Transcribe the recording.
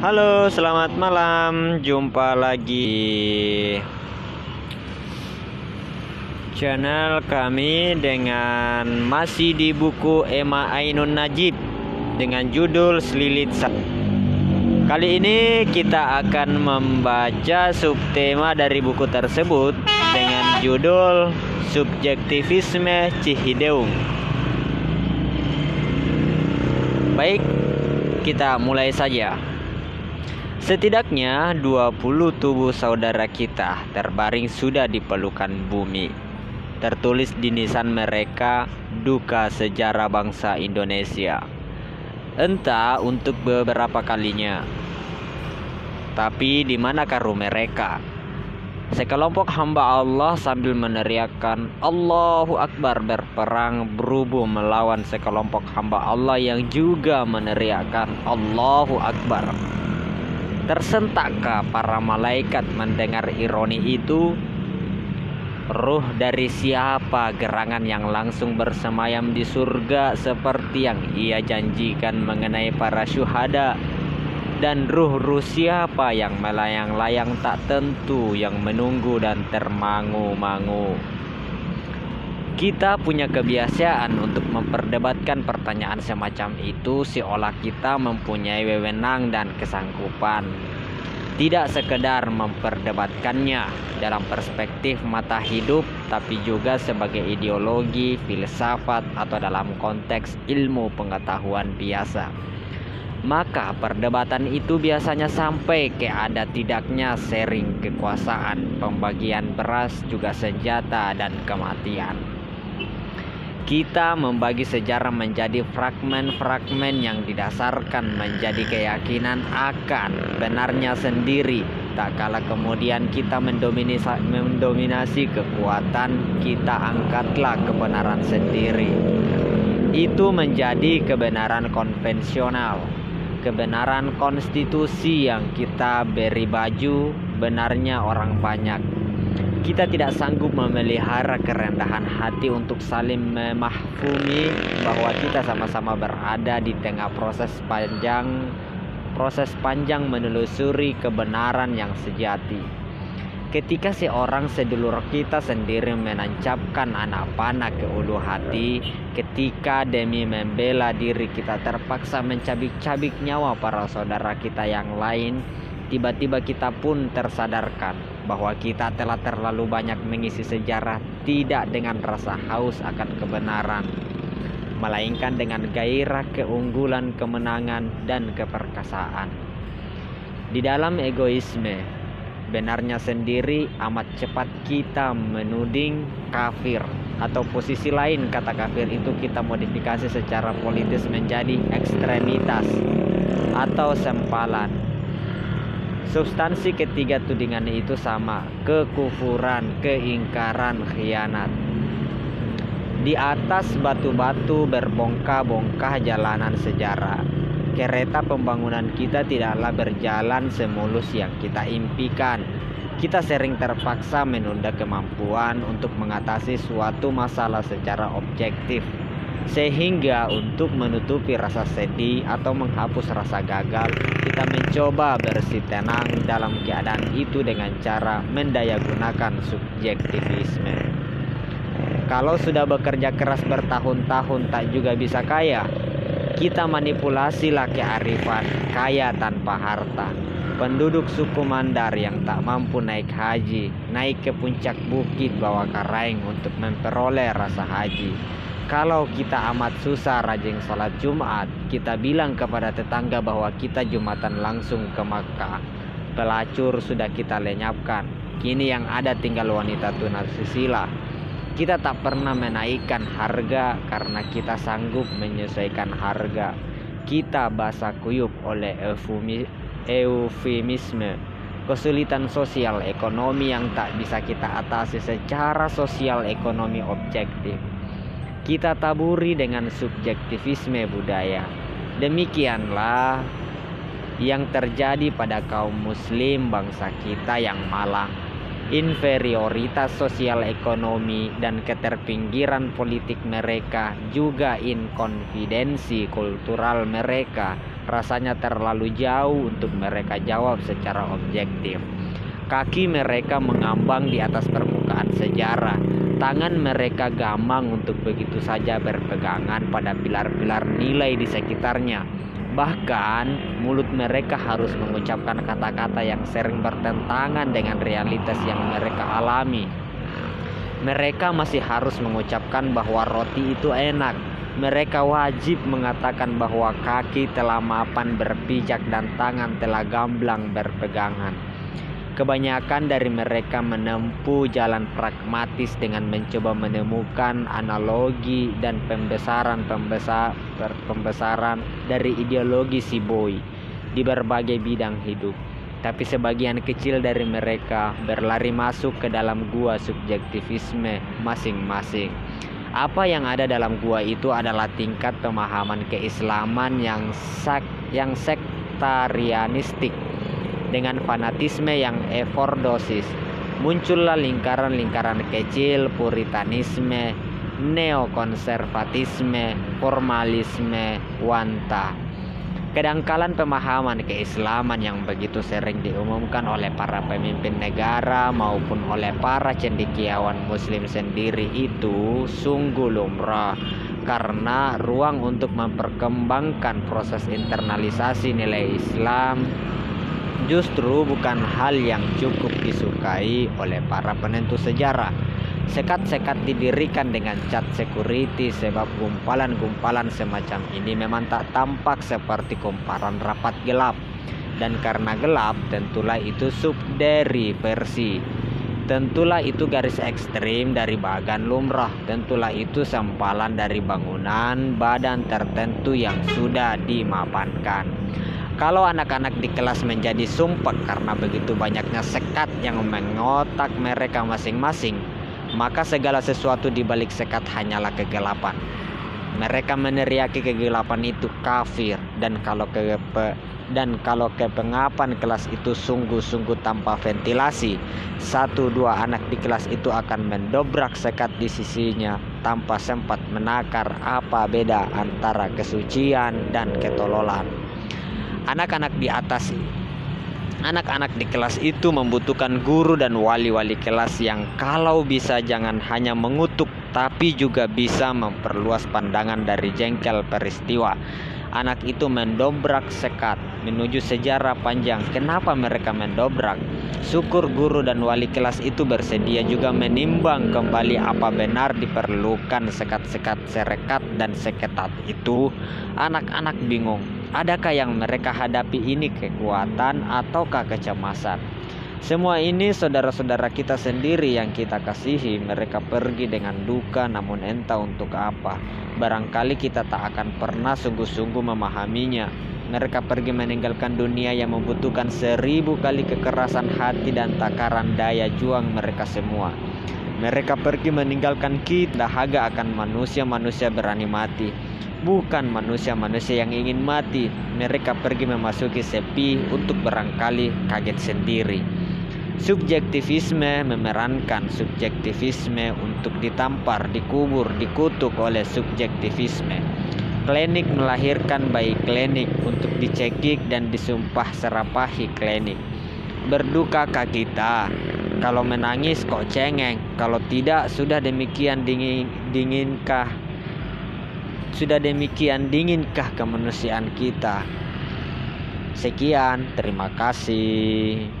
Halo, selamat malam. Jumpa lagi channel kami dengan masih di buku Ema Ainun Najib dengan judul Selilit Kali ini kita akan membaca subtema dari buku tersebut dengan judul Subjektivisme Cihideung. Baik, kita mulai saja. Setidaknya 20 tubuh saudara kita terbaring sudah di pelukan bumi. Tertulis di nisan mereka duka sejarah bangsa Indonesia. Entah untuk beberapa kalinya. Tapi di manakah ruh mereka? Sekelompok hamba Allah sambil meneriakkan Allahu Akbar berperang berubuh melawan sekelompok hamba Allah yang juga meneriakkan Allahu Akbar. Tersentakkah para malaikat mendengar ironi itu? Ruh dari siapa gerangan yang langsung bersemayam di surga seperti yang ia janjikan mengenai para syuhada? Dan ruh-ruh siapa yang melayang-layang tak tentu yang menunggu dan termangu-mangu? Kita punya kebiasaan untuk memperdebatkan pertanyaan semacam itu seolah kita mempunyai wewenang dan kesanggupan. Tidak sekedar memperdebatkannya dalam perspektif mata hidup, tapi juga sebagai ideologi, filsafat, atau dalam konteks ilmu pengetahuan biasa. Maka perdebatan itu biasanya sampai ke ada tidaknya sharing kekuasaan, pembagian beras, juga senjata, dan kematian. Kita membagi sejarah menjadi fragmen-fragmen yang didasarkan menjadi keyakinan akan benarnya sendiri. Tak kala kemudian kita mendominasi kekuatan kita angkatlah kebenaran sendiri. Itu menjadi kebenaran konvensional kebenaran konstitusi yang kita beri baju benarnya orang banyak kita tidak sanggup memelihara kerendahan hati untuk saling memahfumi bahwa kita sama-sama berada di tengah proses panjang proses panjang menelusuri kebenaran yang sejati. Ketika seorang sedulur kita sendiri menancapkan anak panah ke ulu hati, ketika demi membela diri kita terpaksa mencabik-cabik nyawa para saudara kita yang lain, tiba-tiba kita pun tersadarkan bahwa kita telah terlalu banyak mengisi sejarah tidak dengan rasa haus akan kebenaran, melainkan dengan gairah keunggulan, kemenangan, dan keperkasaan. Di dalam egoisme, benarnya sendiri amat cepat kita menuding kafir atau posisi lain kata kafir itu kita modifikasi secara politis menjadi ekstremitas atau sempalan Substansi ketiga tudingan itu sama, kekufuran, keingkaran, khianat. Di atas batu-batu berbongkah-bongkah jalanan sejarah. Kereta pembangunan kita tidaklah berjalan semulus yang kita impikan. Kita sering terpaksa menunda kemampuan untuk mengatasi suatu masalah secara objektif sehingga untuk menutupi rasa sedih atau menghapus rasa gagal, kita mencoba bersih tenang dalam keadaan itu dengan cara mendayagunakan subjektivisme. Kalau sudah bekerja keras bertahun-tahun tak juga bisa kaya, kita manipulasilah kearifan kaya tanpa harta. Penduduk suku Mandar yang tak mampu naik haji, naik ke puncak bukit bawa karaing untuk memperoleh rasa haji kalau kita amat susah rajin salat Jumat, kita bilang kepada tetangga bahwa kita Jumatan langsung ke Makkah. Pelacur sudah kita lenyapkan. Kini yang ada tinggal wanita tunasisila. Kita tak pernah menaikkan harga karena kita sanggup menyesuaikan harga. Kita basah kuyup oleh eufemisme kesulitan sosial ekonomi yang tak bisa kita atasi secara sosial ekonomi objektif kita taburi dengan subjektivisme budaya. Demikianlah yang terjadi pada kaum muslim bangsa kita yang malang. Inferioritas sosial ekonomi dan keterpinggiran politik mereka juga inkonfidensi kultural mereka rasanya terlalu jauh untuk mereka jawab secara objektif. Kaki mereka mengambang di atas permukaan sejarah. Tangan mereka gamang untuk begitu saja berpegangan pada pilar-pilar nilai di sekitarnya Bahkan mulut mereka harus mengucapkan kata-kata yang sering bertentangan dengan realitas yang mereka alami. Mereka masih harus mengucapkan bahwa roti itu enak. Mereka wajib mengatakan bahwa kaki telah mapan berpijak dan tangan telah gamblang berpegangan. Kebanyakan dari mereka menempuh jalan pragmatis dengan mencoba menemukan analogi dan pembesaran pembesar, pembesaran dari ideologi si boy di berbagai bidang hidup. Tapi sebagian kecil dari mereka berlari masuk ke dalam gua subjektivisme masing-masing. Apa yang ada dalam gua itu adalah tingkat pemahaman keislaman yang sak yang sektarianistik dengan fanatisme yang evordosis. Muncullah lingkaran-lingkaran kecil puritanisme, neokonservatisme, formalisme, wanta. Kedangkalan pemahaman keislaman yang begitu sering diumumkan oleh para pemimpin negara maupun oleh para cendekiawan muslim sendiri itu sungguh lumrah karena ruang untuk memperkembangkan proses internalisasi nilai Islam justru bukan hal yang cukup disukai oleh para penentu sejarah. Sekat-sekat didirikan dengan cat security sebab gumpalan-gumpalan semacam ini memang tak tampak seperti kumparan rapat gelap. Dan karena gelap, tentulah itu sub dari versi. Tentulah itu garis ekstrim dari bagan lumrah. Tentulah itu sempalan dari bangunan badan tertentu yang sudah dimapankan. Kalau anak-anak di kelas menjadi sumpah karena begitu banyaknya sekat yang mengotak mereka masing-masing, maka segala sesuatu di balik sekat hanyalah kegelapan. Mereka meneriaki kegelapan itu kafir dan kalau ke dan kalau kepengapan kelas itu sungguh-sungguh tanpa ventilasi, satu dua anak di kelas itu akan mendobrak sekat di sisinya tanpa sempat menakar apa beda antara kesucian dan ketololan anak-anak di atas anak-anak di kelas itu membutuhkan guru dan wali-wali kelas yang kalau bisa jangan hanya mengutuk tapi juga bisa memperluas pandangan dari jengkel peristiwa. Anak itu mendobrak sekat menuju sejarah panjang. Kenapa mereka mendobrak? Syukur guru dan wali kelas itu bersedia juga menimbang kembali apa benar diperlukan sekat-sekat serekat dan seketat itu. Anak-anak bingung Adakah yang mereka hadapi ini kekuatan ataukah kecemasan? Semua ini saudara-saudara kita sendiri yang kita kasihi, mereka pergi dengan duka namun entah untuk apa. Barangkali kita tak akan pernah sungguh-sungguh memahaminya. Mereka pergi meninggalkan dunia yang membutuhkan seribu kali kekerasan hati dan takaran daya juang mereka semua. Mereka pergi meninggalkan kita dahaga akan manusia-manusia berani mati bukan manusia-manusia yang ingin mati. Mereka pergi memasuki sepi untuk barangkali kaget sendiri. Subjektivisme memerankan subjektivisme untuk ditampar, dikubur, dikutuk oleh subjektivisme. Klinik melahirkan bayi klinik untuk dicekik dan disumpah serapahi klinik. Berdukakah kita? Kalau menangis kok cengeng, kalau tidak sudah demikian dingin, dinginkah sudah demikian dinginkah kemanusiaan kita? Sekian, terima kasih.